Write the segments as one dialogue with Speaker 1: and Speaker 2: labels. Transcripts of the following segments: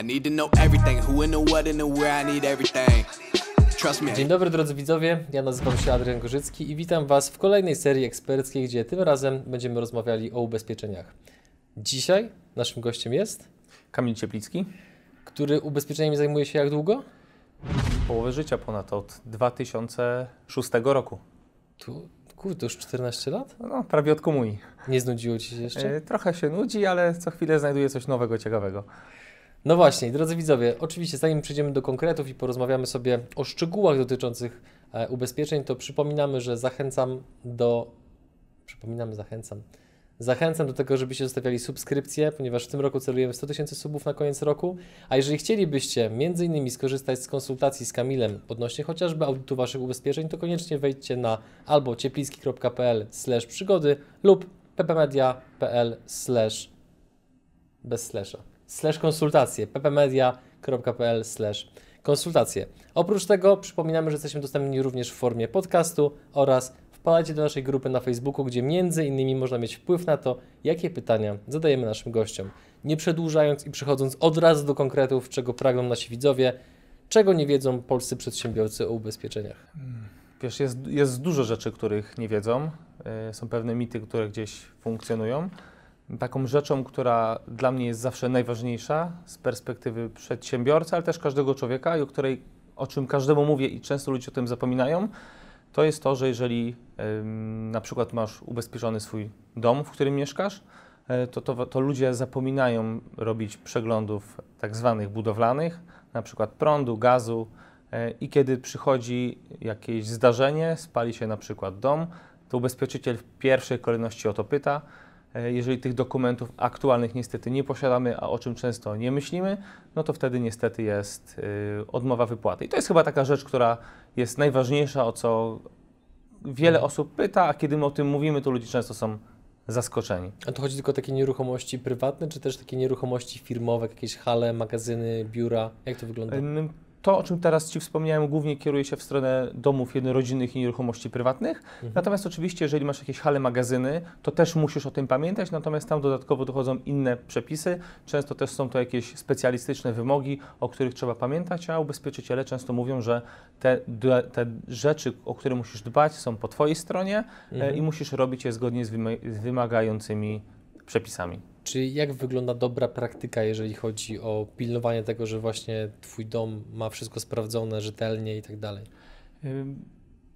Speaker 1: I need to know everything, who and the what and the where, I need everything. Trust me.
Speaker 2: Dzień dobry drodzy widzowie, ja nazywam się Adrian Gorzycki i witam Was w kolejnej serii eksperckiej, gdzie tym razem będziemy rozmawiali o ubezpieczeniach. Dzisiaj naszym gościem jest,
Speaker 3: Kamil Cieplicki.
Speaker 2: który ubezpieczeniem zajmuje się jak długo?
Speaker 3: Połowę życia ponad od 2006 roku.
Speaker 2: Tu, kurde, już 14 lat?
Speaker 3: No, prawie od komunii.
Speaker 2: Nie znudziło Ci się jeszcze?
Speaker 3: E, trochę się nudzi, ale co chwilę znajduje coś nowego, ciekawego.
Speaker 2: No właśnie, drodzy widzowie, oczywiście zanim przejdziemy do konkretów i porozmawiamy sobie o szczegółach dotyczących e, ubezpieczeń, to przypominamy, że zachęcam do. Przypominamy, zachęcam. Zachęcam do tego, żebyście zostawiali subskrypcję, ponieważ w tym roku celujemy 100 tysięcy subów na koniec roku. A jeżeli chcielibyście między innymi skorzystać z konsultacji z Kamilem odnośnie chociażby audytu Waszych ubezpieczeń, to koniecznie wejdźcie na albo cieplicki.pl przygody lub ppmedia.pl bez slasha slash konsultacje ppmedia.pl slash konsultacje. Oprócz tego przypominamy, że jesteśmy dostępni również w formie podcastu oraz wpadajcie do naszej grupy na Facebooku, gdzie między innymi można mieć wpływ na to, jakie pytania zadajemy naszym gościom. Nie przedłużając i przechodząc od razu do konkretów, czego pragną nasi widzowie, czego nie wiedzą polscy przedsiębiorcy o ubezpieczeniach.
Speaker 3: Wiesz, jest, jest dużo rzeczy, których nie wiedzą. E, są pewne mity, które gdzieś funkcjonują. Taką rzeczą, która dla mnie jest zawsze najważniejsza z perspektywy przedsiębiorcy, ale też każdego człowieka i o której, o czym każdemu mówię i często ludzie o tym zapominają, to jest to, że jeżeli na przykład masz ubezpieczony swój dom, w którym mieszkasz, y, to, to, to ludzie zapominają robić przeglądów tak zwanych budowlanych, na przykład prądu, gazu y, i kiedy przychodzi jakieś zdarzenie, spali się na przykład dom, to ubezpieczyciel w pierwszej kolejności o to pyta, E, jeżeli tych dokumentów aktualnych niestety nie posiadamy, a o czym często nie myślimy, no to wtedy niestety jest y, odmowa wypłaty. I to jest chyba taka rzecz, która jest najważniejsza, o co wiele osób pyta, a kiedy my o tym mówimy, to ludzie często są zaskoczeni.
Speaker 2: A to chodzi tylko o takie nieruchomości prywatne, czy też takie nieruchomości firmowe, jakieś hale, magazyny, biura? Jak to wygląda?
Speaker 3: To, o czym teraz Ci wspomniałem, głównie kieruje się w stronę domów jednorodzinnych i nieruchomości prywatnych. Mhm. Natomiast oczywiście, jeżeli masz jakieś hale, magazyny, to też musisz o tym pamiętać, natomiast tam dodatkowo dochodzą inne przepisy. Często też są to jakieś specjalistyczne wymogi, o których trzeba pamiętać, a ubezpieczyciele często mówią, że te, te rzeczy, o które musisz dbać, są po Twojej stronie e, mhm. i musisz robić je zgodnie z wymagającymi przepisami.
Speaker 2: Czy jak wygląda dobra praktyka, jeżeli chodzi o pilnowanie tego, że właśnie Twój dom ma wszystko sprawdzone rzetelnie i tak dalej?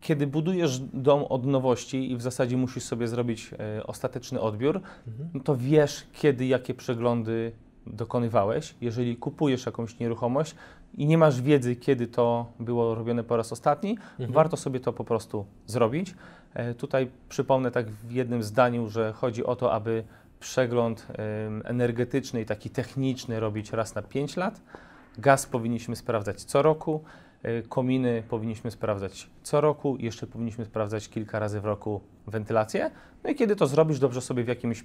Speaker 3: Kiedy budujesz dom od nowości i w zasadzie musisz sobie zrobić e, ostateczny odbiór, mhm. no to wiesz, kiedy jakie przeglądy dokonywałeś. Jeżeli kupujesz jakąś nieruchomość i nie masz wiedzy, kiedy to było robione po raz ostatni, mhm. warto sobie to po prostu zrobić. E, tutaj przypomnę tak w jednym zdaniu, że chodzi o to, aby przegląd energetyczny i taki techniczny robić raz na 5 lat. Gaz powinniśmy sprawdzać co roku, e, kominy powinniśmy sprawdzać co roku, jeszcze powinniśmy sprawdzać kilka razy w roku wentylację. No i kiedy to zrobisz, dobrze sobie w jakimś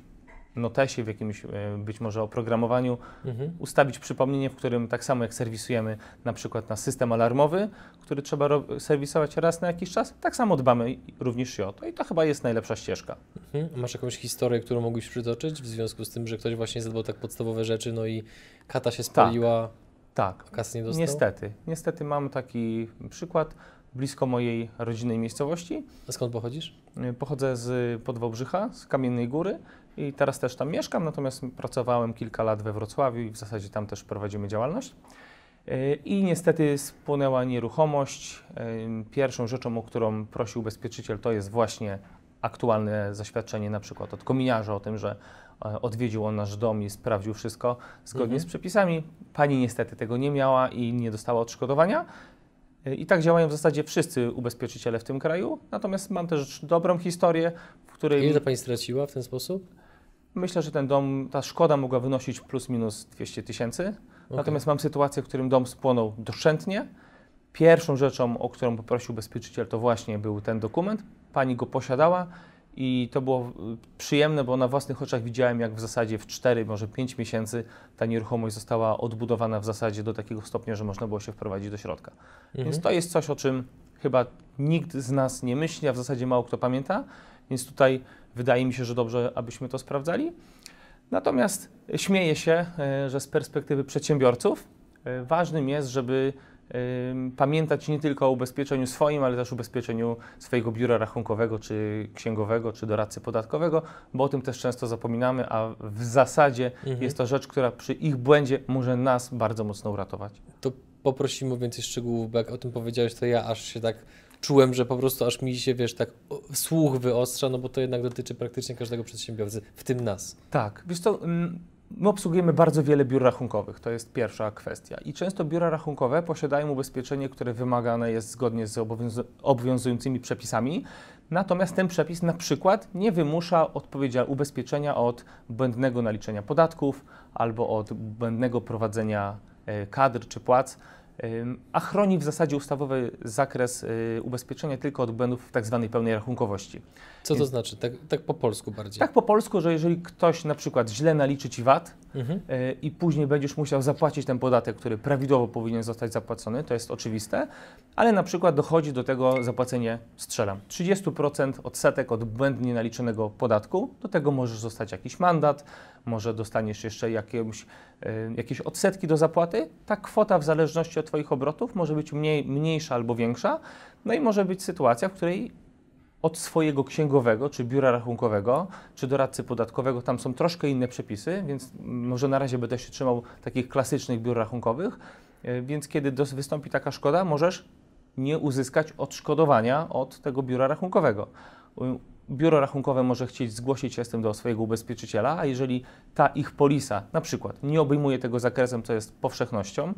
Speaker 3: notesie, w jakimś e, być może oprogramowaniu, mhm. ustawić przypomnienie, w którym tak samo jak serwisujemy na przykład na system alarmowy, który trzeba serwisować raz na jakiś czas, tak samo dbamy również i o to. I to chyba jest najlepsza ścieżka.
Speaker 2: Mhm. Masz jakąś historię, którą mógłbyś przytoczyć w związku z tym, że ktoś właśnie zadbał tak podstawowe rzeczy, no i kata się spaliła,
Speaker 3: tak, tak.
Speaker 2: kas nie dostał?
Speaker 3: Niestety. Niestety mam taki przykład blisko mojej rodzinnej miejscowości.
Speaker 2: A skąd pochodzisz?
Speaker 3: Pochodzę z Podwałbrzycha, z Kamiennej Góry i teraz też tam mieszkam, natomiast pracowałem kilka lat we Wrocławiu i w zasadzie tam też prowadzimy działalność. E, I niestety spłynęła nieruchomość. E, pierwszą rzeczą, o którą prosił ubezpieczyciel, to jest właśnie aktualne zaświadczenie na przykład od kominiarza o tym, że e, odwiedził on nasz dom i sprawdził wszystko zgodnie mhm. z przepisami. Pani niestety tego nie miała i nie dostała odszkodowania. I tak działają w zasadzie wszyscy ubezpieczyciele w tym kraju. Natomiast mam też dobrą historię, w której.
Speaker 2: Ile Pani straciła w ten sposób?
Speaker 3: Myślę, że ten dom, ta szkoda mogła wynosić plus minus 200 tysięcy. Okay. Natomiast mam sytuację, w którym dom spłonął doszczętnie. Pierwszą rzeczą, o którą poprosił ubezpieczyciel, to właśnie był ten dokument. Pani go posiadała i to było y, przyjemne, bo na własnych oczach widziałem, jak w zasadzie w 4, może 5 miesięcy ta nieruchomość została odbudowana w zasadzie do takiego stopnia, że można było się wprowadzić do środka. Mhm. Więc to jest coś, o czym chyba nikt z nas nie myśli, a w zasadzie mało kto pamięta. Więc tutaj wydaje mi się, że dobrze, abyśmy to sprawdzali. Natomiast śmieję się, e, że z perspektywy przedsiębiorców e, ważnym jest, żeby pamiętać nie tylko o ubezpieczeniu swoim, ale też ubezpieczeniu swojego biura rachunkowego, czy księgowego, czy doradcy podatkowego, bo o tym też często zapominamy, a w zasadzie
Speaker 2: Mhm.
Speaker 3: jest to rzecz, która przy ich błędzie może nas bardzo mocno uratować.
Speaker 2: To poprosimy o więcej szczegółów, bo jak o tym powiedziałeś, to ja aż się tak czułem, że po prostu aż mi się, wiesz, tak słuch wyostrza, no bo to jednak dotyczy praktycznie każdego przedsiębiorcy, w tym nas.
Speaker 3: Tak, wiesz co, mm, my obsługujemy bardzo wiele biur rachunkowych, to jest pierwsza kwestia. I często biura rachunkowe posiadają ubezpieczenie, które wymagane jest zgodnie z obowiązu- obowiązującymi przepisami, natomiast ten przepis na przykład nie wymusza odpowiedzia- ubezpieczenia od błędnego naliczenia podatków albo od błędnego prowadzenia e, kadr czy płac, a chroni w zasadzie ustawowy zakres y, ubezpieczenia tylko od błędów w tak zwanej pełnej rachunkowości.
Speaker 2: Co to
Speaker 3: Więc-
Speaker 2: znaczy? Tak, tak po polsku bardziej.
Speaker 3: Tak po polsku, że jeżeli ktoś na przykład źle naliczy Ci VAT,
Speaker 2: Mhm.
Speaker 3: e, i później będziesz musiał zapłacić ten podatek, który prawidłowo powinien zostać zapłacony, to jest oczywiste, ale na przykład dochodzi do tego zapłacenie, strzelam, 30% odsetek od błędnie naliczonego podatku, do tego możesz zostać jakiś mandat, może dostaniesz jeszcze jakieś, e, jakieś odsetki do zapłaty. Ta kwota w zależności od Twoich obrotów może być mniej, mniejsza albo większa, no i może być sytuacja, w której od swojego księgowego, czy biura rachunkowego, czy doradcy podatkowego, tam są troszkę inne przepisy, więc może na razie będę się trzymał takich klasycznych biur rachunkowych, e, więc kiedy wystąpi taka szkoda, możesz nie uzyskać odszkodowania od tego biura rachunkowego. Biuro rachunkowe może chcieć zgłosić się z tym do swojego ubezpieczyciela, a jeżeli ta ich polisa na przykład nie obejmuje tego zakresem, co jest powszechnością,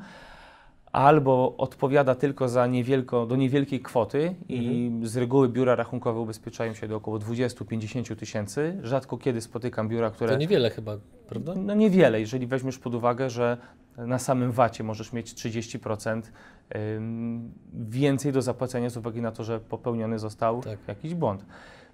Speaker 3: albo odpowiada tylko za niewielko, do niewielkiej kwoty i z reguły biura rachunkowe ubezpieczają się do około 20-50 tysięcy. Rzadko kiedy spotykam biura, które...
Speaker 2: To niewiele chyba, prawda?
Speaker 3: No niewiele, jeżeli weźmiesz pod uwagę, że na samym VAT-ie możesz mieć 30% ym, więcej do zapłacenia z uwagi na to, że popełniony został
Speaker 2: Tak.
Speaker 3: jakiś błąd.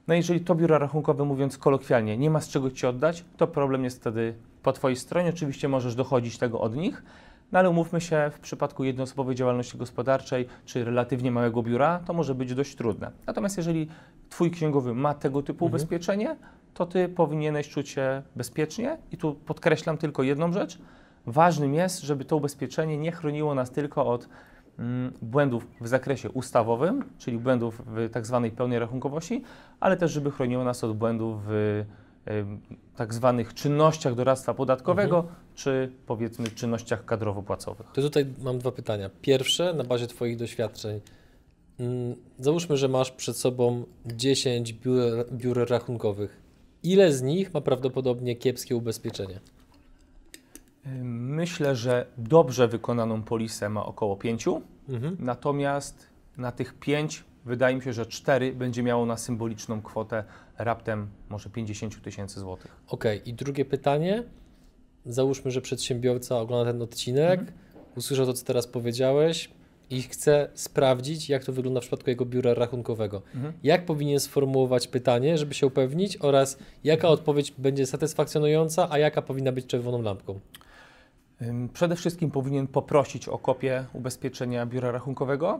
Speaker 3: No jeżeli to biuro rachunkowe, mówiąc kolokwialnie, nie ma z czego Ci oddać, to problem jest wtedy po Twojej stronie. Oczywiście możesz dochodzić tego od nich, no ale umówmy się, w przypadku jednoosobowej działalności gospodarczej czy relatywnie małego biura, to może być dość trudne. Natomiast jeżeli Twój księgowy ma tego typu
Speaker 2: Mhm.
Speaker 3: ubezpieczenie, to Ty powinieneś czuć się bezpiecznie i tu podkreślam tylko jedną rzecz. Ważnym jest, żeby to ubezpieczenie nie chroniło nas tylko od mm, błędów w zakresie ustawowym, czyli błędów w tak zwanej pełnej rachunkowości, ale też żeby chroniło nas od błędów w tak zwanych czynnościach doradztwa podatkowego, czy powiedzmy czynnościach kadrowo-płacowych.
Speaker 2: To tutaj mam dwa pytania. Pierwsze, na bazie Twoich doświadczeń. Mm, Załóżmy, że masz przed sobą 10 biur, biur rachunkowych. Ile z nich ma prawdopodobnie kiepskie ubezpieczenie?
Speaker 3: Myślę, że dobrze wykonaną polisę ma około pięciu,
Speaker 2: Mhm.
Speaker 3: natomiast na tych pięć wydaje mi się, że cztery będzie miało na symboliczną kwotę raptem może 50 tysięcy złotych.
Speaker 2: Okej, i drugie pytanie. Załóżmy, że przedsiębiorca ogląda ten odcinek,
Speaker 3: Mhm.
Speaker 2: usłyszał to, co teraz powiedziałeś i chce sprawdzić, jak to wygląda w przypadku jego biura rachunkowego.
Speaker 3: Mhm.
Speaker 2: Jak powinien sformułować pytanie, żeby się upewnić oraz jaka odpowiedź będzie satysfakcjonująca, a jaka powinna być czerwoną lampką?
Speaker 3: Przede wszystkim powinien poprosić o kopię ubezpieczenia biura rachunkowego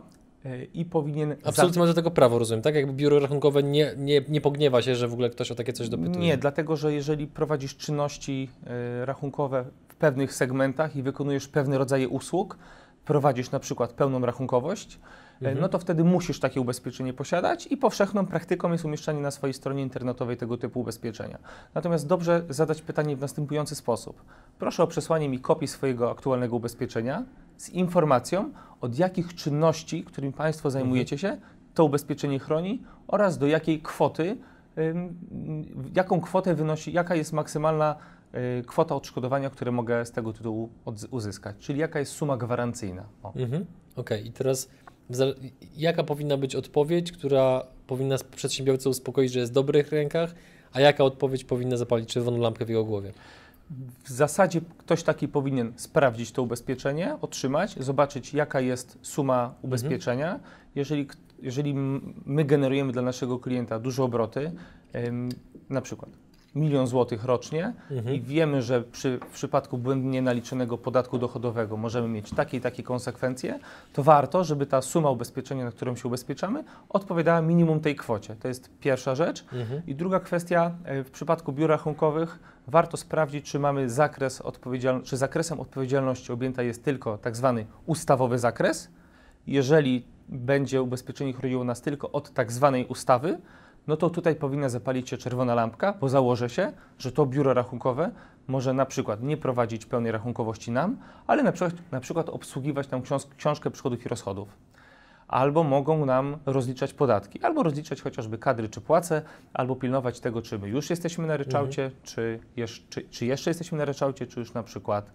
Speaker 3: i powinien.
Speaker 2: Absolutnie ma do tego prawo, rozumiem, tak? Jakby biuro rachunkowe nie, nie, nie pogniewa się, że w ogóle ktoś o takie coś dopytuje.
Speaker 3: Nie, dlatego że jeżeli prowadzisz czynności y, rachunkowe w pewnych segmentach i wykonujesz pewne rodzaje usług, prowadzisz na przykład pełną rachunkowość,
Speaker 2: Mhm.
Speaker 3: no to wtedy musisz takie ubezpieczenie posiadać i powszechną praktyką jest umieszczanie na swojej stronie internetowej tego typu ubezpieczenia. Natomiast dobrze zadać pytanie w następujący sposób. Proszę o przesłanie mi kopii swojego aktualnego ubezpieczenia z informacją, od jakich czynności, którymi Państwo zajmujecie się, to ubezpieczenie chroni oraz do jakiej kwoty, jaką kwotę wynosi, jaka jest maksymalna y, kwota odszkodowania, które mogę z tego tytułu uzyskać, czyli jaka jest suma gwarancyjna.
Speaker 2: Mhm. Okej, i teraz jaka powinna być odpowiedź, która powinna przedsiębiorcę uspokoić, że jest w dobrych rękach, a jaka odpowiedź powinna zapalić czerwoną lampkę w jego głowie?
Speaker 3: W zasadzie ktoś taki powinien sprawdzić to ubezpieczenie, otrzymać, zobaczyć jaka jest suma ubezpieczenia. Jeżeli, k- jeżeli m- my generujemy dla naszego klienta duże obroty, ym, na przykład milion złotych rocznie
Speaker 2: Mhm.
Speaker 3: i wiemy, że przy, w przypadku błędnie naliczonego podatku dochodowego możemy mieć takie i takie konsekwencje, to warto, żeby ta suma ubezpieczenia, na którą się ubezpieczamy, odpowiadała minimum tej kwocie. To jest pierwsza rzecz.
Speaker 2: Mhm.
Speaker 3: I druga kwestia, e, w przypadku biur rachunkowych warto sprawdzić, czy mamy zakres odpowiedzialności, czy zakresem odpowiedzialności objęta jest tylko tak zwany ustawowy zakres. Jeżeli będzie ubezpieczenie chroniło nas tylko od tak zwanej ustawy, no to tutaj powinna zapalić się czerwona lampka, bo założę się, że to biuro rachunkowe może na przykład nie prowadzić pełnej rachunkowości nam, ale na przykład, na przykład obsługiwać nam książ- książkę przychodów i rozchodów. Albo mogą nam rozliczać podatki, albo rozliczać chociażby kadry czy płace, albo pilnować tego, czy my już jesteśmy na ryczałcie, czy, jesz- czy, czy jeszcze jesteśmy na ryczałcie, czy już na przykład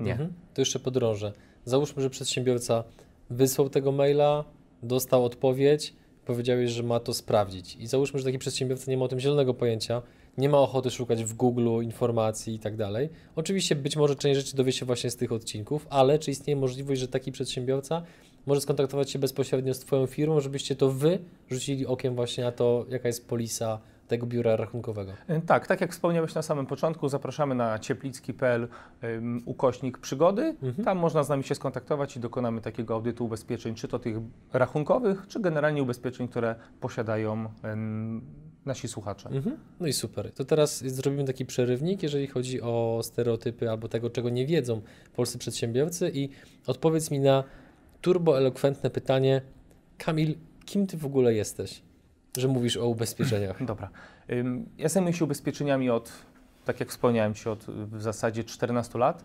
Speaker 3: nie.
Speaker 2: Mhm. To jeszcze podrążę. Załóżmy, że przedsiębiorca wysłał tego maila, dostał odpowiedź, powiedziałeś, że ma to sprawdzić. I załóżmy, że taki przedsiębiorca nie ma o tym zielonego pojęcia, nie ma ochoty szukać w Google informacji i tak dalej. Oczywiście być może część rzeczy dowie się właśnie z tych odcinków, ale czy istnieje możliwość, że taki przedsiębiorca może skontaktować się bezpośrednio z Twoją firmą, żebyście to Wy rzucili okiem właśnie na to, jaka jest polisa tego biura rachunkowego?
Speaker 3: E, Tak, tak jak wspomniałeś na samym początku, zapraszamy na cieplicki.pl ym, ukośnik przygody.
Speaker 2: Mhm.
Speaker 3: Tam można z nami się skontaktować i dokonamy takiego audytu ubezpieczeń, czy to tych rachunkowych, czy generalnie ubezpieczeń, które posiadają ym, nasi słuchacze.
Speaker 2: Mhm. No i super. To teraz zrobimy taki przerywnik, jeżeli chodzi o stereotypy albo tego, czego nie wiedzą polscy przedsiębiorcy i odpowiedz mi na turboelokwentne pytanie. Kamil, kim ty w ogóle jesteś, że mówisz o ubezpieczeniach?
Speaker 3: Dobra. Ja zajmuję się ubezpieczeniami od, tak jak wspomniałem Ci, od w zasadzie 14 lat.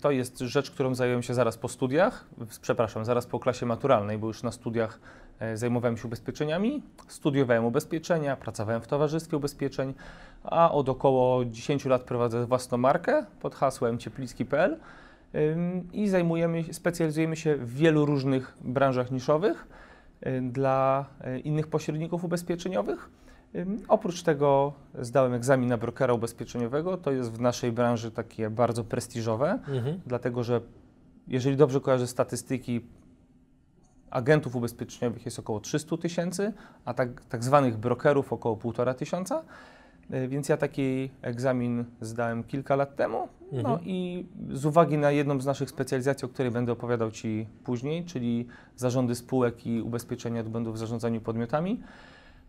Speaker 3: To jest rzecz, którą zająłem się zaraz po studiach, przepraszam, zaraz po klasie maturalnej, bo już na studiach e, zajmowałem się ubezpieczeniami, studiowałem ubezpieczenia, pracowałem w towarzystwie ubezpieczeń, a od około 10 lat prowadzę własną markę pod hasłem cieplicki.pl i zajmujemy, specjalizujemy się w wielu różnych branżach niszowych y, dla y, innych pośredników ubezpieczeniowych. Oprócz tego zdałem egzamin na brokera ubezpieczeniowego. To jest w naszej branży takie bardzo prestiżowe,
Speaker 2: Mhm.
Speaker 3: dlatego że jeżeli dobrze kojarzę statystyki, agentów ubezpieczeniowych jest około 300 tysięcy, a tak, tak zwanych brokerów około 1,5 tysiąca. Y, Więc ja taki egzamin zdałem kilka lat temu. No
Speaker 2: Mhm.
Speaker 3: i z uwagi na jedną z naszych specjalizacji, o której będę opowiadał Ci później, czyli zarządy spółek i ubezpieczenia od błędów w zarządzaniu podmiotami,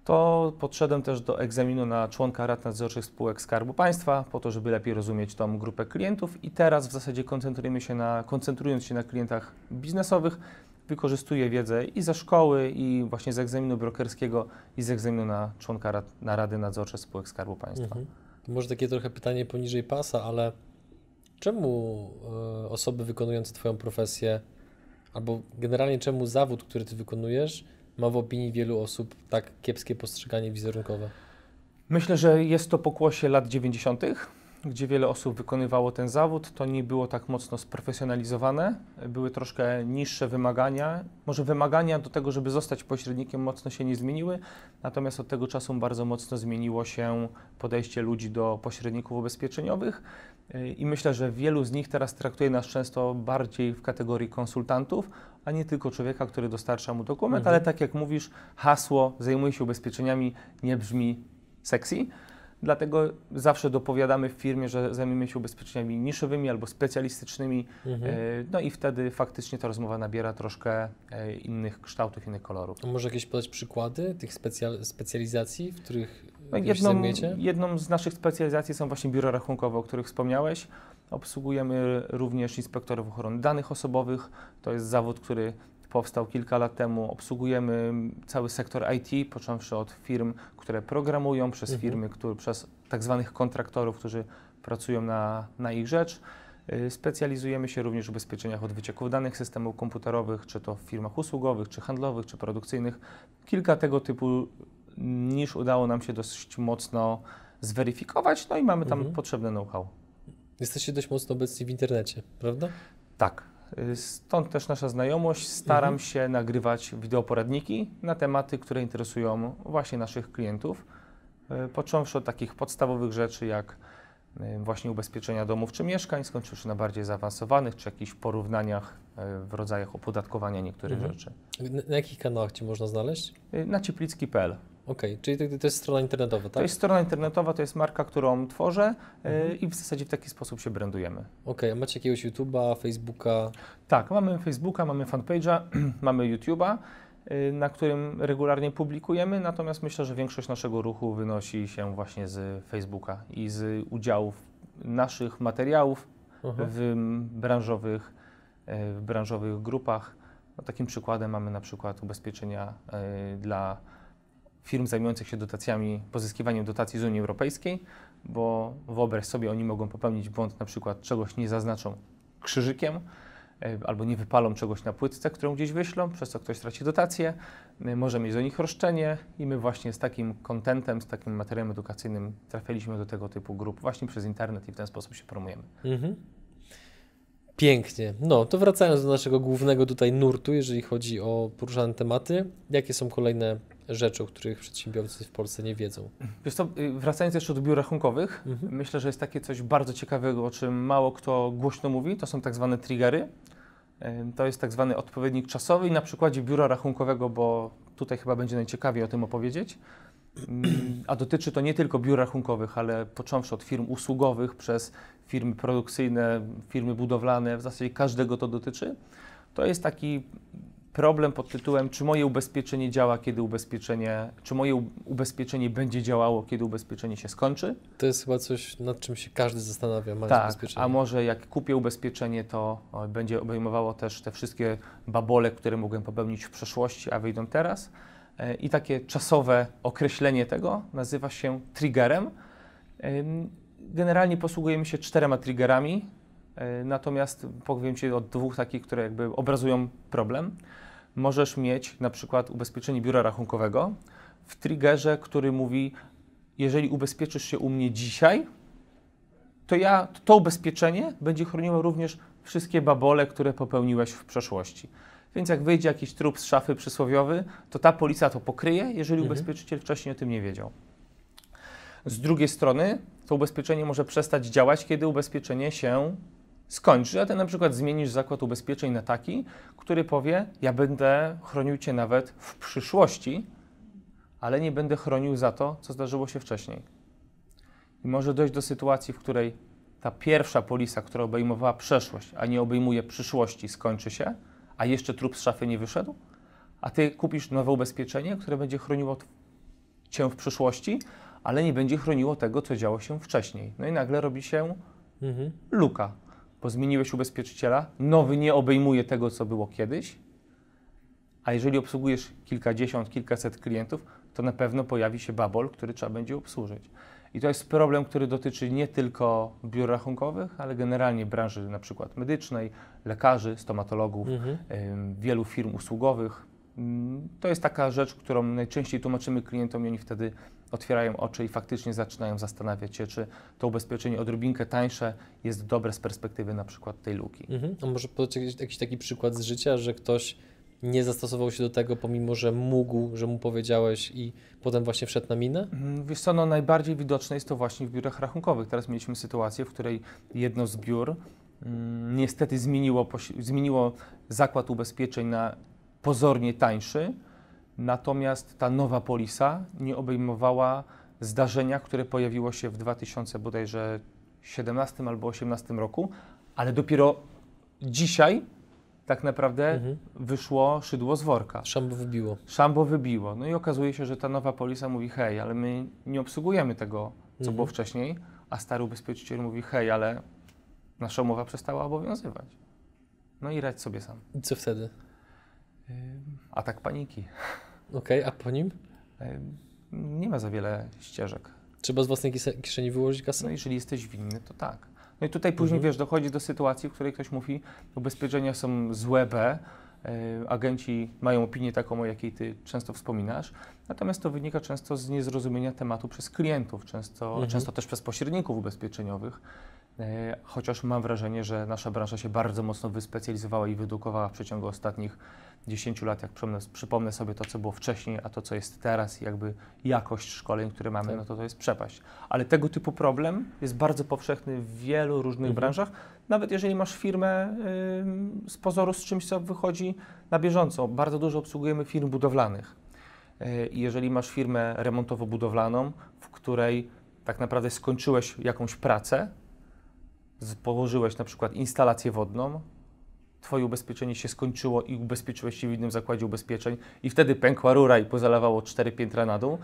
Speaker 3: to podszedłem też do egzaminu na członka rad nadzorczych spółek Skarbu Państwa, po to, żeby lepiej rozumieć tą grupę klientów i teraz w zasadzie koncentrujemy się na, koncentrując się na klientach biznesowych, wykorzystuję wiedzę i ze szkoły, i właśnie z egzaminu brokerskiego, i z egzaminu na członka rad, na rady nadzorcze spółek Skarbu Państwa.
Speaker 2: Mhm. Może takie trochę pytanie poniżej pasa, ale czemu e, osoby wykonujące Twoją profesję, albo generalnie czemu zawód, który Ty wykonujesz, ma w opinii wielu osób tak kiepskie postrzeganie wizerunkowe?
Speaker 3: Myślę, że jest to pokłosie lat 90., gdzie wiele osób wykonywało ten zawód. To nie było tak mocno sprofesjonalizowane, były troszkę niższe wymagania. Może wymagania do tego, żeby zostać pośrednikiem, mocno się nie zmieniły, natomiast od tego czasu bardzo mocno zmieniło się podejście ludzi do pośredników ubezpieczeniowych. I myślę, że wielu z nich teraz traktuje nas często bardziej w kategorii konsultantów, a nie tylko człowieka, który dostarcza mu dokument,
Speaker 2: Mhm.
Speaker 3: ale tak jak mówisz, hasło zajmuje się ubezpieczeniami nie brzmi sexy. Dlatego zawsze dopowiadamy w firmie, że zajmujemy się ubezpieczeniami niszowymi albo specjalistycznymi.
Speaker 2: Mhm.
Speaker 3: e, No i wtedy faktycznie ta rozmowa nabiera troszkę e, innych kształtów, innych kolorów.
Speaker 2: A może jakieś podać przykłady tych specjal, specjalizacji, w których
Speaker 3: No, jedną,
Speaker 2: zajmujecie?
Speaker 3: jedną z naszych specjalizacji są właśnie biura rachunkowe, o których wspomniałeś. Obsługujemy również inspektorów ochrony danych osobowych. To jest zawód, który powstał kilka lat temu. Obsługujemy cały sektor IT, począwszy od firm, które programują, przez
Speaker 2: Mhm.
Speaker 3: firmy, które, przez tak zwanych kontraktorów, którzy pracują na, na ich rzecz. Y, Specjalizujemy się również w ubezpieczeniach od wycieków danych systemów komputerowych, czy to w firmach usługowych, czy handlowych, czy produkcyjnych. Kilka tego typu niż udało nam się dosyć mocno zweryfikować, no i mamy tam
Speaker 2: Mhm.
Speaker 3: potrzebne know-how.
Speaker 2: Jesteście dość mocno obecni w internecie, prawda?
Speaker 3: Tak. Stąd też nasza znajomość. Staram
Speaker 2: Mhm.
Speaker 3: się nagrywać wideoporadniki na tematy, które interesują właśnie naszych klientów. Y, Począwszy od takich podstawowych rzeczy jak y, właśnie ubezpieczenia domów czy mieszkań, skończywszy na bardziej zaawansowanych, czy jakichś porównaniach y, w rodzajach opodatkowania niektórych
Speaker 2: Mhm.
Speaker 3: rzeczy.
Speaker 2: Na, jakich kanałach Cię można znaleźć?
Speaker 3: Na cieplicki.pl.
Speaker 2: Okej, czyli to, to jest strona internetowa, tak?
Speaker 3: To jest strona internetowa, to jest marka, którą tworzę e,
Speaker 2: Mhm.
Speaker 3: i w zasadzie w taki sposób się brandujemy.
Speaker 2: Okej, a macie jakiegoś YouTube'a, Facebooka?
Speaker 3: Tak, mamy Facebooka, mamy fanpage'a, mamy YouTube'a, y, na którym regularnie publikujemy, natomiast myślę, że większość naszego ruchu wynosi się właśnie z Facebooka i z udziałów naszych materiałów
Speaker 2: Aha.
Speaker 3: w branżowych, e, w branżowych grupach. No, takim przykładem mamy na przykład ubezpieczenia e, dla firm zajmujących się dotacjami, pozyskiwaniem dotacji z Unii Europejskiej, bo wyobraź sobie, oni mogą popełnić błąd, na przykład czegoś nie zaznaczą krzyżykiem, e, albo nie wypalą czegoś na płytce, którą gdzieś wyślą, przez co ktoś straci dotację, e, może mieć do nich roszczenie i my właśnie z takim kontentem, z takim materiałem edukacyjnym trafiliśmy do tego typu grup właśnie przez internet i w ten sposób się promujemy.
Speaker 2: Mhm. Pięknie. No, to wracając do naszego głównego tutaj nurtu, jeżeli chodzi o poruszane tematy, jakie są kolejne rzeczy, o których przedsiębiorcy w Polsce nie wiedzą?
Speaker 3: Wiesz co, y, wracając jeszcze do biur rachunkowych,
Speaker 2: Mhm.
Speaker 3: myślę, że jest takie coś bardzo ciekawego, o czym mało kto głośno mówi, to są tak zwane triggery. To jest tak zwany odpowiednik czasowy i na przykładzie biura rachunkowego, bo tutaj chyba będzie najciekawiej o tym opowiedzieć. A dotyczy to nie tylko biur rachunkowych, ale począwszy od firm usługowych, przez firmy produkcyjne, firmy budowlane, w zasadzie każdego to dotyczy. To jest taki problem pod tytułem, czy moje ubezpieczenie działa, kiedy ubezpieczenie, czy moje ubezpieczenie będzie działało, kiedy ubezpieczenie się skończy.
Speaker 2: To jest chyba coś, nad czym się każdy zastanawia, mając
Speaker 3: Tak,
Speaker 2: ubezpieczenie.
Speaker 3: a może jak kupię ubezpieczenie, to będzie obejmowało też te wszystkie babole, które mogłem popełnić w przeszłości, a wyjdą teraz. E, I takie czasowe określenie tego nazywa się triggerem. Generalnie posługujemy się czterema triggerami, e, natomiast powiem Ci o dwóch takich, które jakby obrazują problem. Możesz mieć na przykład ubezpieczenie biura rachunkowego w triggerze, który mówi, jeżeli ubezpieczysz się u mnie dzisiaj, to ja, to ubezpieczenie będzie chroniło również wszystkie babole, które popełniłeś w przeszłości. Więc jak wyjdzie jakiś trup z szafy przysłowiowy, to ta policja to pokryje, jeżeli
Speaker 2: Mhm.
Speaker 3: ubezpieczyciel wcześniej o tym nie wiedział. Z drugiej strony, to ubezpieczenie może przestać działać, kiedy ubezpieczenie się skończy, a ty na przykład zmienisz zakład ubezpieczeń na taki, który powie, ja będę chronił cię nawet w przyszłości, ale nie będę chronił za to, co zdarzyło się wcześniej. I może dojść do sytuacji, w której ta pierwsza polisa, która obejmowała przeszłość, a nie obejmuje przyszłości, skończy się, a jeszcze trup z szafy nie wyszedł, a ty kupisz nowe ubezpieczenie, które będzie chroniło cię w przyszłości, ale nie będzie chroniło tego, co działo się wcześniej. No i nagle robi się
Speaker 2: Mhm.
Speaker 3: luka, bo zmieniłeś ubezpieczyciela, nowy nie obejmuje tego, co było kiedyś, a jeżeli obsługujesz kilkadziesiąt, kilkaset klientów, to na pewno pojawi się babol, który trzeba będzie obsłużyć. I to jest problem, który dotyczy nie tylko biur rachunkowych, ale generalnie branży na przykład medycznej, lekarzy, stomatologów,
Speaker 2: Mhm.
Speaker 3: wielu firm usługowych. Ym, To jest taka rzecz, którą najczęściej tłumaczymy klientom i oni wtedy otwierają oczy i faktycznie zaczynają zastanawiać się, czy to ubezpieczenie odrobinkę tańsze jest dobre z perspektywy na przykład tej luki.
Speaker 2: Mhm. A może podać jakiś, jakiś taki przykład z życia, że ktoś nie zastosował się do tego, pomimo że mógł, że mu powiedziałeś i potem właśnie wszedł na minę?
Speaker 3: Mm, Wiesz co, no najbardziej widoczne jest to właśnie w biurach rachunkowych. Teraz mieliśmy sytuację, w której jedno z biur mm, niestety zmieniło, zmieniło zakład ubezpieczeń na pozornie tańszy, natomiast ta nowa polisa nie obejmowała zdarzenia, które pojawiło się w 2000 bodajże 17 albo 18 roku, ale dopiero dzisiaj tak naprawdę
Speaker 2: Mhm.
Speaker 3: wyszło szydło z worka.
Speaker 2: Szambo wybiło.
Speaker 3: Szambo wybiło. No i okazuje się, że ta nowa polisa mówi: hej, ale my nie obsługujemy tego, co
Speaker 2: Mhm.
Speaker 3: było wcześniej, a stary ubezpieczyciel mówi: hej, ale nasza umowa przestała obowiązywać. No i radź sobie sam.
Speaker 2: I co wtedy?
Speaker 3: Atak paniki.
Speaker 2: Okej, a po nim?
Speaker 3: Nie ma za wiele ścieżek.
Speaker 2: Trzeba z własnej kieszeni wyłożyć
Speaker 3: No
Speaker 2: kasę?
Speaker 3: jeżeli jesteś winny, to tak. No i tutaj później,
Speaker 2: Mhm.
Speaker 3: wiesz, dochodzi do sytuacji, w której ktoś mówi, ubezpieczenia są złe B, y, agenci mają opinię taką, o jakiej ty często wspominasz, natomiast to wynika często z niezrozumienia tematu przez klientów, często,
Speaker 2: Mhm.
Speaker 3: często też przez pośredników ubezpieczeniowych, chociaż mam wrażenie, że nasza branża się bardzo mocno wyspecjalizowała i wydukowała w przeciągu ostatnich 10 lat, jak przypomnę, sobie to, co było wcześniej, a to, co jest teraz i jakby jakość szkoleń, które mamy,
Speaker 2: Tak.
Speaker 3: no to to jest przepaść. Ale tego typu problem jest bardzo powszechny w wielu różnych
Speaker 2: Mhm.
Speaker 3: branżach. Nawet jeżeli masz firmę ym, z pozoru z czymś, co wychodzi na bieżąco. Bardzo dużo obsługujemy firm budowlanych. E, I jeżeli masz firmę remontowo-budowlaną, w której tak naprawdę skończyłeś jakąś pracę, położyłeś na przykład instalację wodną, Twoje ubezpieczenie się skończyło i ubezpieczyłeś się w innym zakładzie ubezpieczeń i wtedy pękła rura i pozalewało cztery piętra na dół,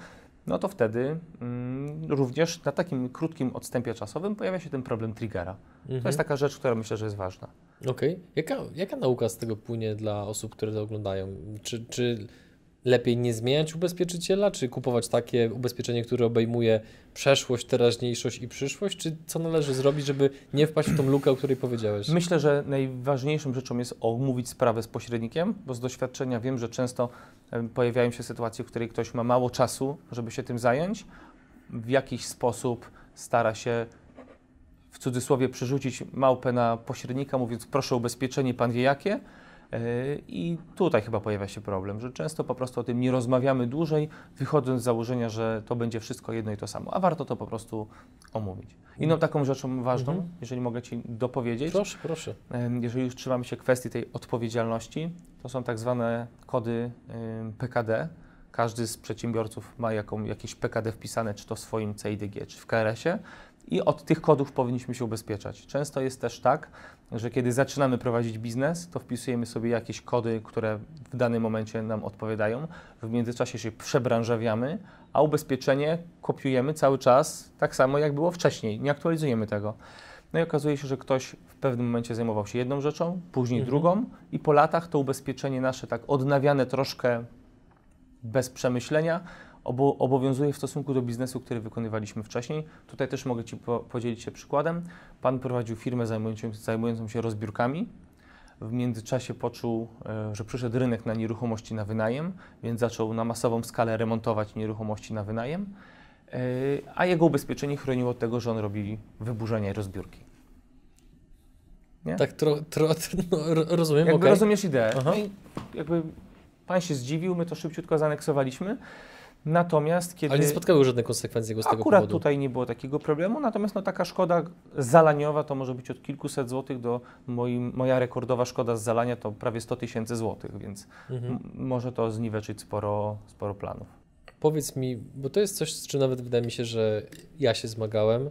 Speaker 3: no to wtedy mm, również na takim krótkim odstępie czasowym pojawia się ten problem triggera. To
Speaker 2: Mhm.
Speaker 3: jest taka rzecz, która myślę, że jest ważna.
Speaker 2: Okej. Jaka, jaka nauka z tego płynie dla osób, które to oglądają? Czy, czy lepiej nie zmieniać ubezpieczyciela, czy kupować takie ubezpieczenie, które obejmuje przeszłość, teraźniejszość i przyszłość? Czy co należy zrobić, żeby nie wpaść w tą lukę, o której powiedziałeś?
Speaker 3: Myślę, że najważniejszą rzeczą jest omówić sprawę z pośrednikiem, bo z doświadczenia wiem, że często pojawiają się sytuacje, w której ktoś ma mało czasu, żeby się tym zająć. W jakiś sposób stara się w cudzysłowie przerzucić małpę na pośrednika, mówiąc proszę ubezpieczenie, pan wie jakie. Yy, I tutaj chyba pojawia się problem, że często po prostu o tym nie rozmawiamy dłużej, wychodząc z założenia, że to będzie wszystko jedno i to samo, a warto to po prostu omówić. Inną taką rzeczą ważną,
Speaker 2: Mhm.
Speaker 3: jeżeli mogę Ci dopowiedzieć,
Speaker 2: Proszę, proszę.
Speaker 3: Em, Jeżeli już trzymamy się kwestii tej odpowiedzialności, to są tak zwane kody em, PKD. Każdy z przedsiębiorców ma jaką, jakieś PKD wpisane, czy to w swoim CIDG, czy w KRS-ie i od tych kodów powinniśmy się ubezpieczać. Często jest też tak, że kiedy zaczynamy prowadzić biznes, to wpisujemy sobie jakieś kody, które w danym momencie nam odpowiadają. W międzyczasie się przebranżawiamy, a ubezpieczenie kopiujemy cały czas tak samo, jak było wcześniej. Nie aktualizujemy tego. No i okazuje się, że ktoś w pewnym momencie zajmował się jedną rzeczą, później
Speaker 2: Mhm.
Speaker 3: drugą i po latach to ubezpieczenie nasze tak odnawiane troszkę bez przemyślenia obo obowiązuje w stosunku do biznesu, który wykonywaliśmy wcześniej. Tutaj też mogę Ci po podzielić się przykładem. Pan prowadził firmę zajmującą, zajmującą się rozbiórkami. W międzyczasie poczuł, e, że przyszedł rynek na nieruchomości na wynajem, więc zaczął na masową skalę remontować nieruchomości na wynajem, e, a jego ubezpieczenie chroniło od tego, że on robi wyburzenia i rozbiórki. Nie?
Speaker 2: Tak, tro, tro, no, ro- rozumiem,
Speaker 3: Jakby
Speaker 2: okej.
Speaker 3: rozumiesz ideę.
Speaker 2: Aha.
Speaker 3: No i jakby pan się zdziwił, my to szybciutko zaneksowaliśmy. Natomiast kiedy.
Speaker 2: Ale nie spotkały żadne konsekwencje z tego
Speaker 3: Akurat
Speaker 2: powodu.
Speaker 3: tutaj nie było takiego problemu, natomiast no, taka szkoda zalaniowa to może być od kilkuset złotych do moim, moja rekordowa szkoda z zalania to prawie 100 tysięcy złotych, więc
Speaker 2: Mhm.
Speaker 3: może to zniweczyć sporo, sporo planów.
Speaker 2: Powiedz mi, bo to jest coś, z czym nawet wydaje mi się, że ja się zmagałem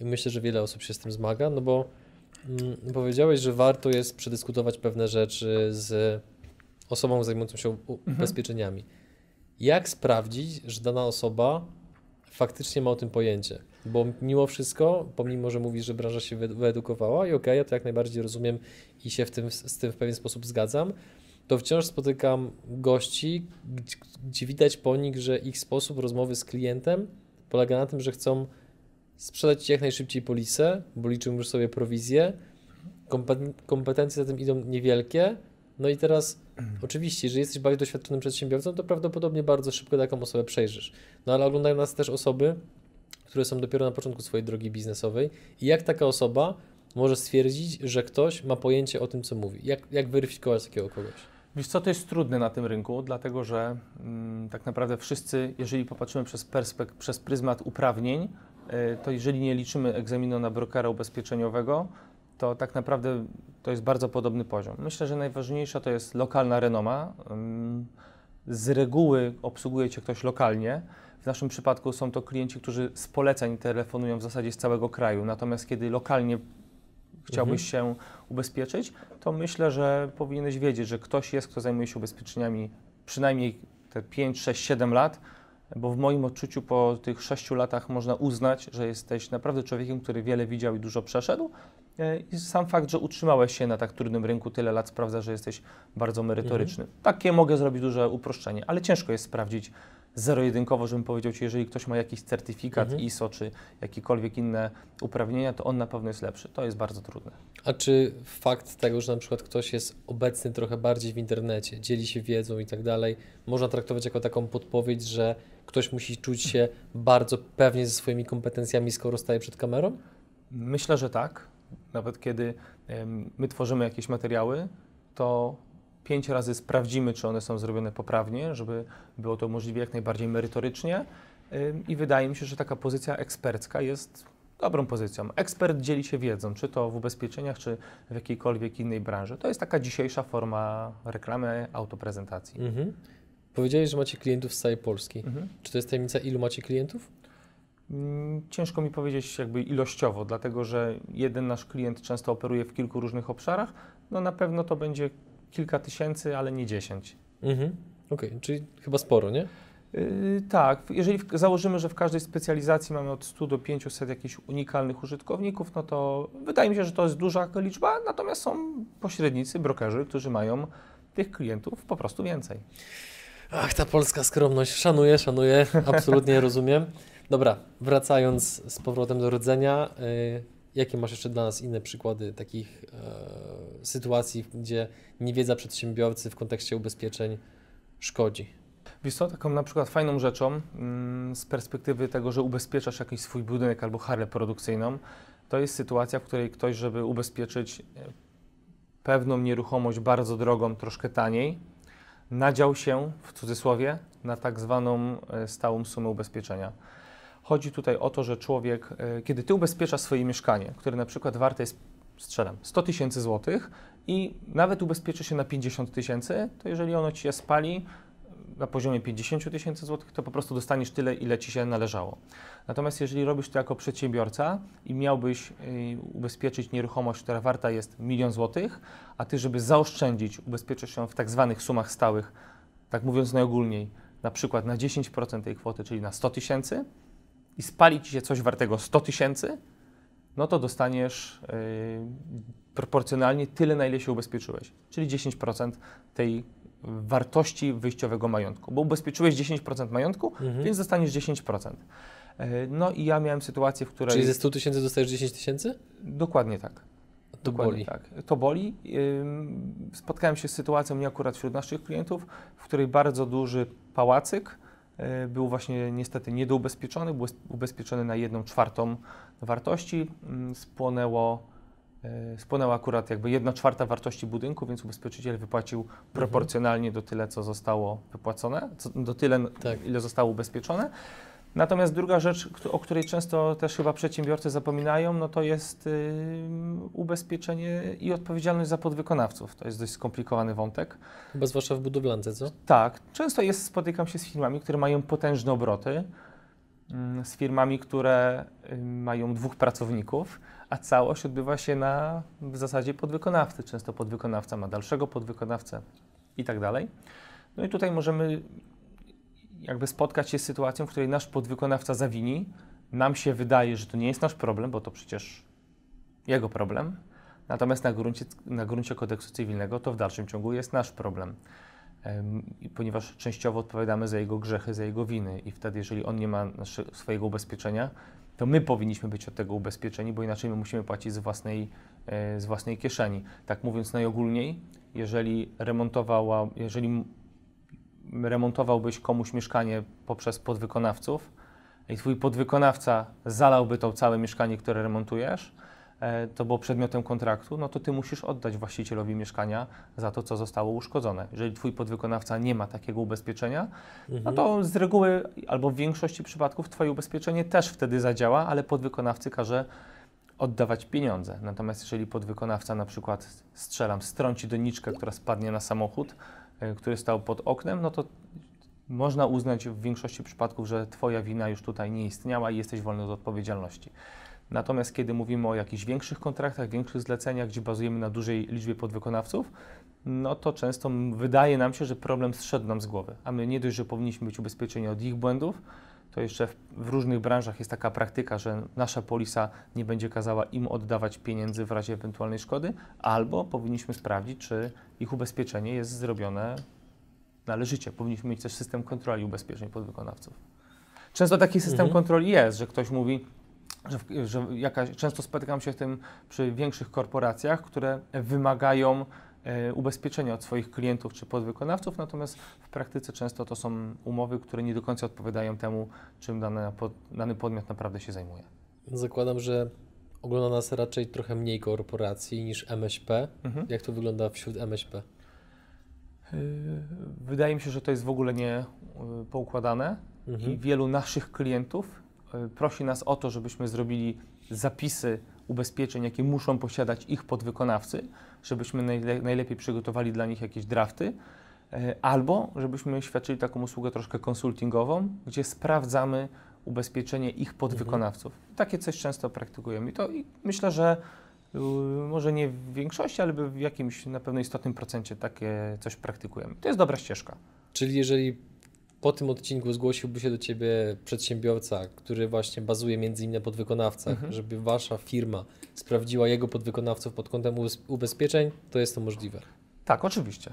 Speaker 2: i myślę, że wiele osób się z tym zmaga, no bo mm, powiedziałeś, że warto jest przedyskutować pewne rzeczy z osobą zajmującą się u- ubezpieczeniami. Jak sprawdzić, że dana osoba faktycznie ma o tym pojęcie? Bo mimo wszystko, pomimo, że mówisz, że branża się wyedu- wyedukowała i okej, ja to jak najbardziej rozumiem i się w tym, z tym w pewien sposób zgadzam, to wciąż spotykam gości, gdzie, widać po nich, że ich sposób rozmowy z klientem polega na tym, że chcą sprzedać jak najszybciej polisę, bo liczą już sobie prowizję. Kompe- Kompetencje za tym idą niewielkie. No i teraz, oczywiście, jeżeli jesteś bardziej doświadczonym przedsiębiorcą, to prawdopodobnie bardzo szybko taką osobę przejrzysz. No ale oglądają nas też osoby, które są dopiero na początku swojej drogi biznesowej. I jak taka osoba może stwierdzić, że ktoś ma pojęcie o tym, co mówi? Jak, jak weryfikować takiego kogoś?
Speaker 3: Wiesz co, to jest trudne na tym rynku, dlatego że mm, tak naprawdę wszyscy, jeżeli popatrzymy przez, perspek- przez pryzmat uprawnień, y, to jeżeli nie liczymy egzaminu na brokera ubezpieczeniowego, to tak naprawdę to jest bardzo podobny poziom. Myślę, że najważniejsza to jest lokalna renoma. Z reguły obsługuje Cię ktoś lokalnie. W naszym przypadku są to klienci, którzy z poleceń telefonują w zasadzie z całego kraju. Natomiast kiedy lokalnie chciałbyś się ubezpieczyć, to myślę, że powinieneś wiedzieć, że ktoś jest, kto zajmuje się ubezpieczeniami przynajmniej te 5, 6, 7 lat, bo w moim odczuciu po tych 6 latach można uznać, że jesteś naprawdę człowiekiem, który wiele widział i dużo przeszedł. E, I sam fakt, że utrzymałeś się na tak trudnym rynku tyle lat sprawdza, że jesteś bardzo merytoryczny. Takie mogę zrobić duże uproszczenie, ale ciężko jest sprawdzić zero-jedynkowo, żebym powiedział Ci, jeżeli ktoś ma jakiś certyfikat
Speaker 2: Mhm.
Speaker 3: ISO czy jakiekolwiek inne uprawnienia, to on na pewno jest lepszy. To jest bardzo trudne.
Speaker 2: A czy fakt tego, że na przykład ktoś jest obecny trochę bardziej w internecie, dzieli się wiedzą i tak dalej, można traktować jako taką podpowiedź, że ktoś musi czuć się bardzo pewnie ze swoimi kompetencjami, skoro staje przed kamerą?
Speaker 3: Myślę, że tak. Nawet kiedy my tworzymy jakieś materiały, to pięć razy sprawdzimy, czy one są zrobione poprawnie, żeby było to możliwie jak najbardziej merytorycznie. I wydaje mi się, że taka pozycja ekspercka jest dobrą pozycją. Ekspert dzieli się wiedzą, czy to w ubezpieczeniach, czy w jakiejkolwiek innej branży. To jest taka dzisiejsza forma reklamy, autoprezentacji.
Speaker 2: Mhm. Powiedziałeś, że macie klientów z całej Polski.
Speaker 3: Mhm.
Speaker 2: Czy to jest tajemnica, ilu macie klientów?
Speaker 3: Mm, Ciężko mi powiedzieć jakby ilościowo, dlatego że jeden nasz klient często operuje w kilku różnych obszarach. No na pewno to będzie kilka tysięcy, ale nie dziesięć.
Speaker 2: Mhm. Okej, czyli chyba sporo, nie?
Speaker 3: Yy, tak, jeżeli w, założymy, że w każdej specjalizacji mamy od 100 do 500 jakichś unikalnych użytkowników, no to wydaje mi się, że to jest duża liczba, natomiast są pośrednicy, brokerzy, którzy mają tych klientów po prostu więcej.
Speaker 2: Ach, ta polska skromność. Szanuję, szanuję, absolutnie rozumiem. Dobra, wracając z powrotem do rdzenia, y, jakie masz jeszcze dla nas inne przykłady takich e, sytuacji, gdzie niewiedza przedsiębiorcy w kontekście ubezpieczeń szkodzi?
Speaker 3: Wiesz co, taką na przykład fajną rzeczą mm, z perspektywy tego, że ubezpieczasz jakiś swój budynek albo halę produkcyjną, to jest sytuacja, w której ktoś, żeby ubezpieczyć e, pewną nieruchomość bardzo drogą, troszkę taniej, nadział się, w cudzysłowie, na tak zwaną e, stałą sumę ubezpieczenia. Chodzi tutaj o to, że człowiek, e, kiedy ty ubezpieczasz swoje mieszkanie, które na przykład warte jest, strzelam, 100 tysięcy złotych i nawet ubezpieczy się na 50 tysięcy, to jeżeli ono ci się spali, na poziomie 50 tysięcy złotych, to po prostu dostaniesz tyle, ile ci się należało. Natomiast jeżeli robisz to jako przedsiębiorca i miałbyś y, ubezpieczyć nieruchomość, która warta jest milion złotych, a ty, żeby zaoszczędzić, ubezpieczysz ją w tak zwanych sumach stałych, tak mówiąc najogólniej, na przykład na 10% tej kwoty, czyli na 100 tysięcy i spali ci się coś wartego 100 tysięcy, no to dostaniesz y, proporcjonalnie tyle, na ile się ubezpieczyłeś, czyli 10% tej wartości wyjściowego majątku, bo ubezpieczyłeś 10% majątku,
Speaker 2: Mhm.
Speaker 3: więc dostaniesz 10%. E, No i ja miałem sytuację, w której...
Speaker 2: Czyli ze 100 tysięcy dostajesz 10 tysięcy?
Speaker 3: Dokładnie tak.
Speaker 2: To
Speaker 3: Dokładnie
Speaker 2: boli.
Speaker 3: tak. To boli. Spotkałem się z sytuacją nie akurat wśród naszych klientów, w której bardzo duży pałacyk y, był właśnie niestety niedoubezpieczony, był ubezpieczony na jedną czwartą wartości. Ym, Spłonęło, y, spłonęła akurat jakby jedna czwarta wartości budynku, więc ubezpieczyciel wypłacił proporcjonalnie do tyle, co zostało wypłacone, co, do tyle,
Speaker 2: Tak.
Speaker 3: ile zostało ubezpieczone. Natomiast druga rzecz, o której często też chyba przedsiębiorcy zapominają, no to jest ubezpieczenie i odpowiedzialność za podwykonawców. To jest dość skomplikowany wątek.
Speaker 2: Chyba zwłaszcza w budowlance, co?
Speaker 3: Tak, często jest, spotykam się z firmami, które mają potężne obroty, z firmami, które mają dwóch pracowników, a całość odbywa się na w zasadzie podwykonawcy. Często podwykonawca ma dalszego podwykonawcę i tak dalej. No i tutaj możemy jakby spotkać się z sytuacją, w której nasz podwykonawca zawini. Nam się wydaje, że to nie jest nasz problem, bo to przecież jego problem. Natomiast na gruncie, na gruncie kodeksu cywilnego to w dalszym ciągu jest nasz problem. Ponieważ częściowo odpowiadamy za jego grzechy, za jego winy i wtedy, jeżeli on nie ma swojego ubezpieczenia, to my powinniśmy być od tego ubezpieczeni, bo inaczej my musimy płacić z własnej, e, z własnej kieszeni. Tak mówiąc najogólniej, jeżeli remontowała, jeżeli remontowałbyś komuś mieszkanie poprzez podwykonawców i twój podwykonawca zalałby to całe mieszkanie, które remontujesz, e, to było przedmiotem kontraktu, no to ty musisz oddać właścicielowi mieszkania za to, co zostało uszkodzone. Jeżeli twój podwykonawca nie ma takiego ubezpieczenia, no to z reguły albo w większości przypadków twoje ubezpieczenie też wtedy zadziała, ale podwykonawcy każe oddawać pieniądze. Natomiast jeżeli podwykonawca na przykład, strzelam, strąci doniczkę, która spadnie na samochód, który stał pod oknem, no to można uznać w większości przypadków, że Twoja wina już tutaj nie istniała i jesteś wolny od odpowiedzialności. Natomiast kiedy mówimy o jakichś większych kontraktach, większych zleceniach, gdzie bazujemy na dużej liczbie podwykonawców, no to często wydaje nam się, że problem zszedł nam z głowy. A my nie dość, że powinniśmy być ubezpieczeni od ich błędów, to jeszcze w, w różnych branżach jest taka praktyka, że nasza polisa nie będzie kazała im oddawać pieniędzy w razie ewentualnej szkody, albo powinniśmy sprawdzić, czy ich ubezpieczenie jest zrobione należycie. Powinniśmy mieć też system kontroli ubezpieczeń podwykonawców. Często taki system
Speaker 2: Mhm.
Speaker 3: kontroli jest, że ktoś mówi, że, w- że jakaś, często spotykam się z tym przy większych korporacjach, które wymagają ubezpieczenia od swoich klientów czy podwykonawców, natomiast w praktyce często to są umowy, które nie do końca odpowiadają temu, czym dane, pod, dany podmiot naprawdę się zajmuje.
Speaker 2: Zakładam, że ogląda nas raczej trochę mniej korporacji niż MŚP.
Speaker 3: Mhm.
Speaker 2: Jak to wygląda wśród MŚP?
Speaker 3: Yy, Wydaje mi się, że to jest w ogóle nie yy, poukładane i
Speaker 2: Mhm.
Speaker 3: wielu naszych klientów prosi nas o to, żebyśmy zrobili zapisy ubezpieczeń, jakie muszą posiadać ich podwykonawcy, żebyśmy najle najlepiej przygotowali dla nich jakieś drafty. e, albo żebyśmy świadczyli taką usługę troszkę konsultingową, gdzie sprawdzamy ubezpieczenie ich podwykonawców. Takie coś często praktykujemy i to i myślę, że y, może nie w większości, ale w jakimś na pewno istotnym procencie takie coś praktykujemy. To jest dobra ścieżka.
Speaker 2: Czyli jeżeli po tym odcinku zgłosiłby się do Ciebie przedsiębiorca, który właśnie bazuje między innymi na podwykonawcach,
Speaker 3: Mhm.
Speaker 2: żeby Wasza firma sprawdziła jego podwykonawców pod kątem ubez- ubezpieczeń, to jest to możliwe.
Speaker 3: Tak, oczywiście.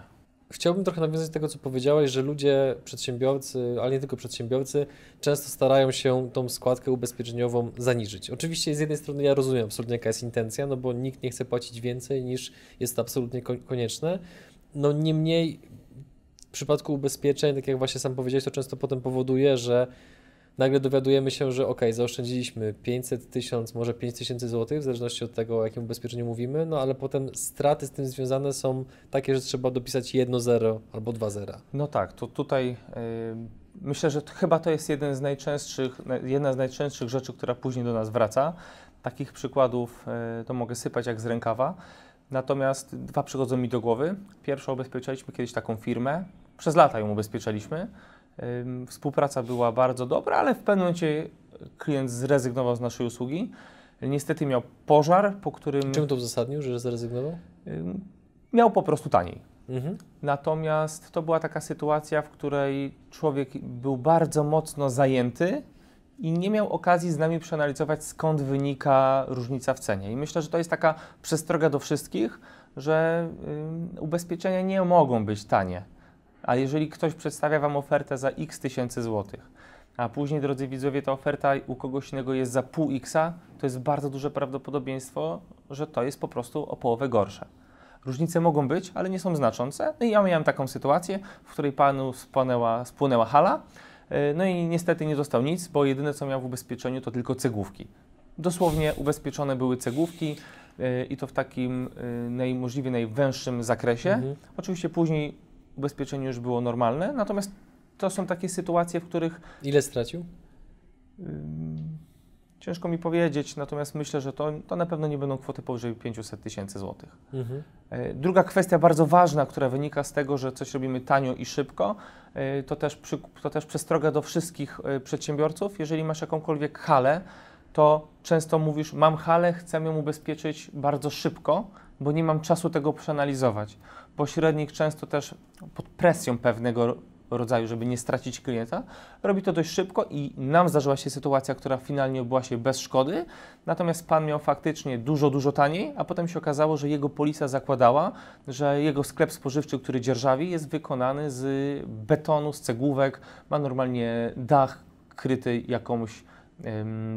Speaker 2: Chciałbym trochę nawiązać do tego, co powiedziałeś, że ludzie, przedsiębiorcy, ale nie tylko przedsiębiorcy, często starają się tą składkę ubezpieczeniową zaniżyć. Oczywiście z jednej strony ja rozumiem absolutnie jaka jest intencja, no bo nikt nie chce płacić więcej niż jest to absolutnie ko- konieczne. No niemniej w przypadku ubezpieczeń, tak jak właśnie sam powiedziałeś, to często potem powoduje, że nagle dowiadujemy się, że ok, zaoszczędziliśmy 500, 1000, może 5000 zł, w zależności od tego, o jakim ubezpieczeniu mówimy, no ale potem straty z tym związane są takie, że trzeba dopisać jedno zero albo dwa zera.
Speaker 3: No tak, to tutaj y, myślę, że to, chyba to jest jeden z najczęstszych, na- jedna z najczęstszych rzeczy, która później do nas wraca. Takich przykładów y, to mogę sypać jak z rękawa. Natomiast dwa przychodzą mi do głowy. Pierwsza ubezpieczaliśmy kiedyś taką firmę. Przez lata ją ubezpieczaliśmy. Współpraca była bardzo dobra, ale w pewnym momencie klient zrezygnował z naszej usługi. Niestety miał pożar, po którym
Speaker 2: Czym to uzasadnił, że zrezygnował?
Speaker 3: miał po prostu taniej.
Speaker 2: Mhm.
Speaker 3: Natomiast to była taka sytuacja, w której człowiek był bardzo mocno zajęty i nie miał okazji z nami przeanalizować, skąd wynika różnica w cenie. I myślę, że to jest taka przestroga do wszystkich, że ym, ubezpieczenia nie mogą być tanie. A jeżeli ktoś przedstawia Wam ofertę za x tysięcy złotych, a później, drodzy widzowie, ta oferta u kogoś innego jest za pół xa, to jest bardzo duże prawdopodobieństwo, że to jest po prostu o połowę gorsze. Różnice mogą być, ale nie są znaczące. No i ja miałem taką sytuację, w której panu spłonęła, spłynęła hala, no i niestety nie dostał nic, bo jedyne co miał w ubezpieczeniu to tylko cegłówki. Dosłownie ubezpieczone były cegłówki yy, i to w takim yy, naj, możliwie najwęższym zakresie.
Speaker 2: Mhm.
Speaker 3: Oczywiście później ubezpieczenie już było normalne, natomiast to są takie sytuacje, w których
Speaker 2: Ile stracił?
Speaker 3: Ciężko mi powiedzieć, natomiast myślę, że to, to na pewno nie będą kwoty powyżej 500 tysięcy złotych.
Speaker 2: Mhm.
Speaker 3: E, Druga kwestia bardzo ważna, która wynika z tego, że coś robimy tanio i szybko, e, to też, przy, to też przestroga do wszystkich e, przedsiębiorców. Jeżeli masz jakąkolwiek halę, to często mówisz, mam halę, chcę ją ubezpieczyć bardzo szybko, bo nie mam czasu tego przeanalizować. Pośrednik często też pod presją pewnego rodzaju, żeby nie stracić klienta, robi to dość szybko i nam zdarzyła się sytuacja, która finalnie była się bez szkody, natomiast pan miał faktycznie dużo, dużo taniej, a potem się okazało, że jego polisa zakładała, że jego sklep spożywczy, który dzierżawi, jest wykonany z betonu, z cegłówek, ma normalnie dach kryty jakąś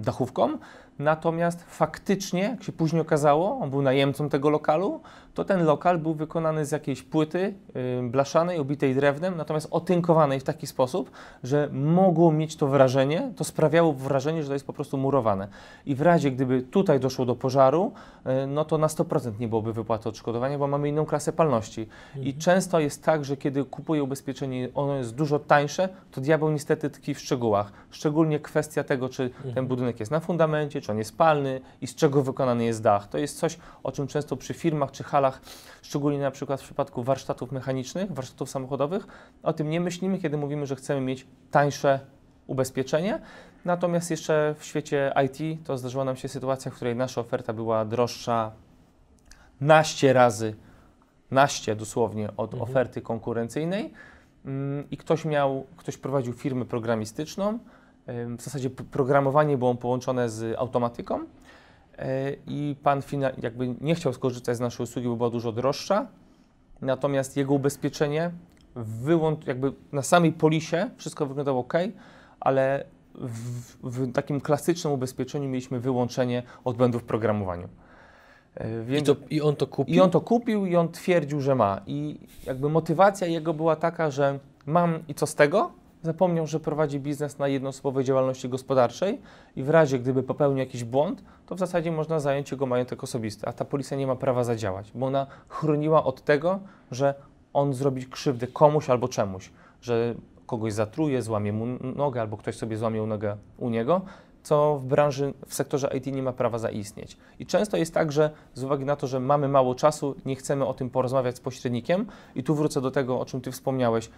Speaker 3: dachówką. Natomiast faktycznie, jak się później okazało, on był najemcą tego lokalu, to ten lokal był wykonany z jakiejś płyty ym, blaszanej, obitej drewnem, natomiast otynkowanej w taki sposób, że mogło mieć to wrażenie, to sprawiało wrażenie, że to jest po prostu murowane. I w razie, gdyby tutaj doszło do pożaru, y, no to na 100% nie byłoby wypłaty odszkodowania, bo mamy inną klasę palności. I często jest tak, że kiedy kupuję ubezpieczenie, ono jest dużo tańsze, to diabeł niestety tkwi w szczegółach. Szczególnie kwestia tego, czy ten budynek jest na fundamencie, czy on jest palny i z czego wykonany jest dach. To jest coś, o czym często przy firmach czy halach, szczególnie na przykład w przypadku warsztatów mechanicznych, warsztatów samochodowych, o tym nie myślimy, kiedy mówimy, że chcemy mieć tańsze ubezpieczenie. Natomiast jeszcze w świecie IT to zdarzyła nam się sytuacja, w której nasza oferta była droższa naście razy, naście dosłownie od
Speaker 2: Mhm.
Speaker 3: oferty konkurencyjnej Mm, i ktoś miał, ktoś prowadził firmę programistyczną, w zasadzie programowanie było połączone z automatyką e, i pan jakby nie chciał skorzystać z naszej usługi, bo była dużo droższa, natomiast jego ubezpieczenie wyłącz, jakby na samej polisie wszystko wyglądało ok, ale w, w takim klasycznym ubezpieczeniu mieliśmy wyłączenie od błędów w programowaniu. E,
Speaker 2: I,
Speaker 3: Więc
Speaker 2: to, I on to kupił?
Speaker 3: i on to kupił i on twierdził, że ma. I jakby motywacja jego była taka, że mam i co z tego? Zapomniał, że prowadzi biznes na jednoosobowej działalności gospodarczej i w razie, gdyby popełnił jakiś błąd, to w zasadzie można zająć jego majątek osobisty, a ta policja nie ma prawa zadziałać, bo ona chroniła od tego, że on zrobi krzywdę komuś albo czemuś, że kogoś zatruje, złamie mu nogę albo ktoś sobie złamie nogę u niego. Co w branży, w sektorze IT nie ma prawa zaistnieć. I często jest tak, że z uwagi na to, że mamy mało czasu, nie chcemy o tym porozmawiać z pośrednikiem. I tu wrócę do tego, o czym Ty wspomniałeś,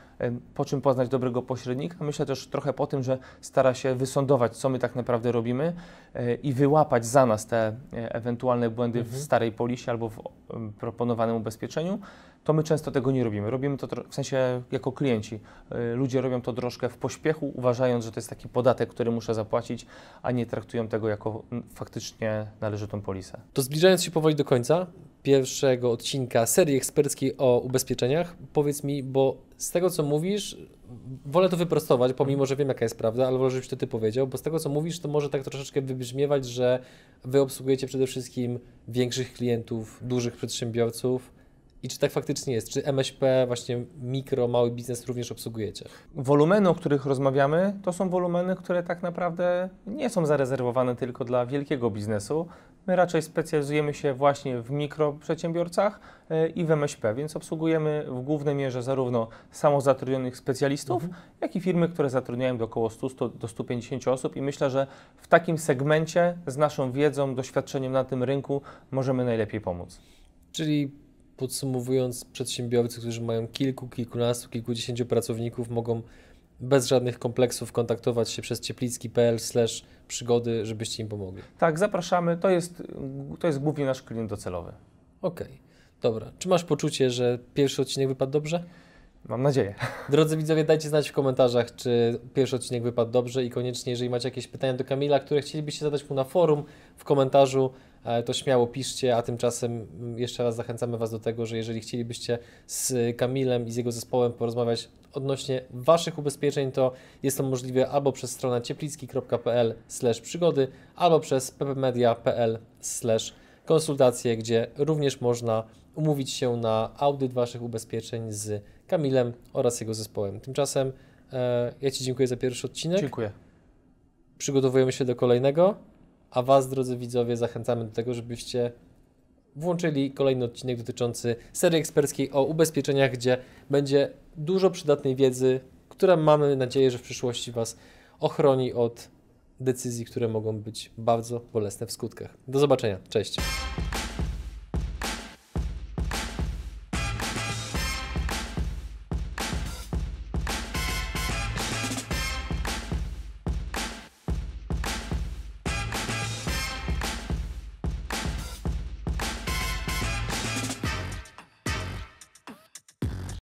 Speaker 3: po czym poznać dobrego pośrednika. Myślę też trochę po tym, że stara się wysądować, co my tak naprawdę robimy e, i wyłapać za nas te e, ewentualne błędy w
Speaker 2: Mhm.
Speaker 3: starej polisie albo w proponowanym ubezpieczeniu to my często tego nie robimy. Robimy to w sensie jako klienci. Y, Ludzie robią to troszkę w pośpiechu, uważając, że to jest taki podatek, który muszę zapłacić, a nie traktują tego jako faktycznie należytą polisę.
Speaker 2: To zbliżając się powoli do końca pierwszego odcinka serii eksperckiej o ubezpieczeniach, powiedz mi, bo z tego co mówisz, wolę to wyprostować, pomimo że wiem jaka jest prawda, ale wolę, żebyś to ty powiedział, bo z tego co mówisz, to może tak troszeczkę wybrzmiewać, że wy obsługujecie przede wszystkim większych klientów, dużych przedsiębiorców. I czy tak faktycznie jest? Czy MŚP, właśnie mikro, mały biznes również obsługujecie?
Speaker 3: Wolumeny, o których rozmawiamy, to są wolumeny, które tak naprawdę nie są zarezerwowane tylko dla wielkiego biznesu. My raczej specjalizujemy się właśnie w mikroprzedsiębiorcach y, i w MŚP, więc obsługujemy w głównej mierze zarówno samozatrudnionych specjalistów, jak i firmy, które zatrudniają do około 100, 100 do 150 osób i myślę, że w takim segmencie z naszą wiedzą, doświadczeniem na tym rynku możemy najlepiej pomóc.
Speaker 2: Czyli podsumowując, przedsiębiorcy, którzy mają kilku, kilkunastu, kilkudziesięciu pracowników, mogą bez żadnych kompleksów kontaktować się przez cieplicki.pl przygody, żebyście im pomogli.
Speaker 3: Tak, zapraszamy. To jest, to jest głównie nasz klient docelowy.
Speaker 2: Okej, dobra. Czy masz poczucie, że pierwszy odcinek wypadł dobrze?
Speaker 3: Mam nadzieję.
Speaker 2: Drodzy widzowie, dajcie znać w komentarzach, czy pierwszy odcinek wypadł dobrze i koniecznie, jeżeli macie jakieś pytania do Kamila, które chcielibyście zadać mu na forum, w komentarzu, e, to śmiało piszcie, a tymczasem mm, jeszcze raz zachęcamy Was do tego, że jeżeli chcielibyście z Kamilem i z jego zespołem porozmawiać odnośnie Waszych ubezpieczeń, to jest to możliwe albo przez stronę cieplicki.pl przygody, albo przez ppmedia.pl konsultacje, gdzie również można umówić się na audyt Waszych ubezpieczeń z Kamilem oraz jego zespołem. Tymczasem e, ja Ci dziękuję za pierwszy odcinek.
Speaker 3: Dziękuję.
Speaker 2: Przygotowujemy się do kolejnego, a Was, drodzy widzowie, zachęcamy do tego, żebyście włączyli kolejny odcinek dotyczący serii eksperckiej o ubezpieczeniach, gdzie będzie dużo przydatnej wiedzy, która mamy nadzieję, że w przyszłości Was ochroni od decyzji, które mogą być bardzo bolesne w skutkach. Do zobaczenia. Cześć.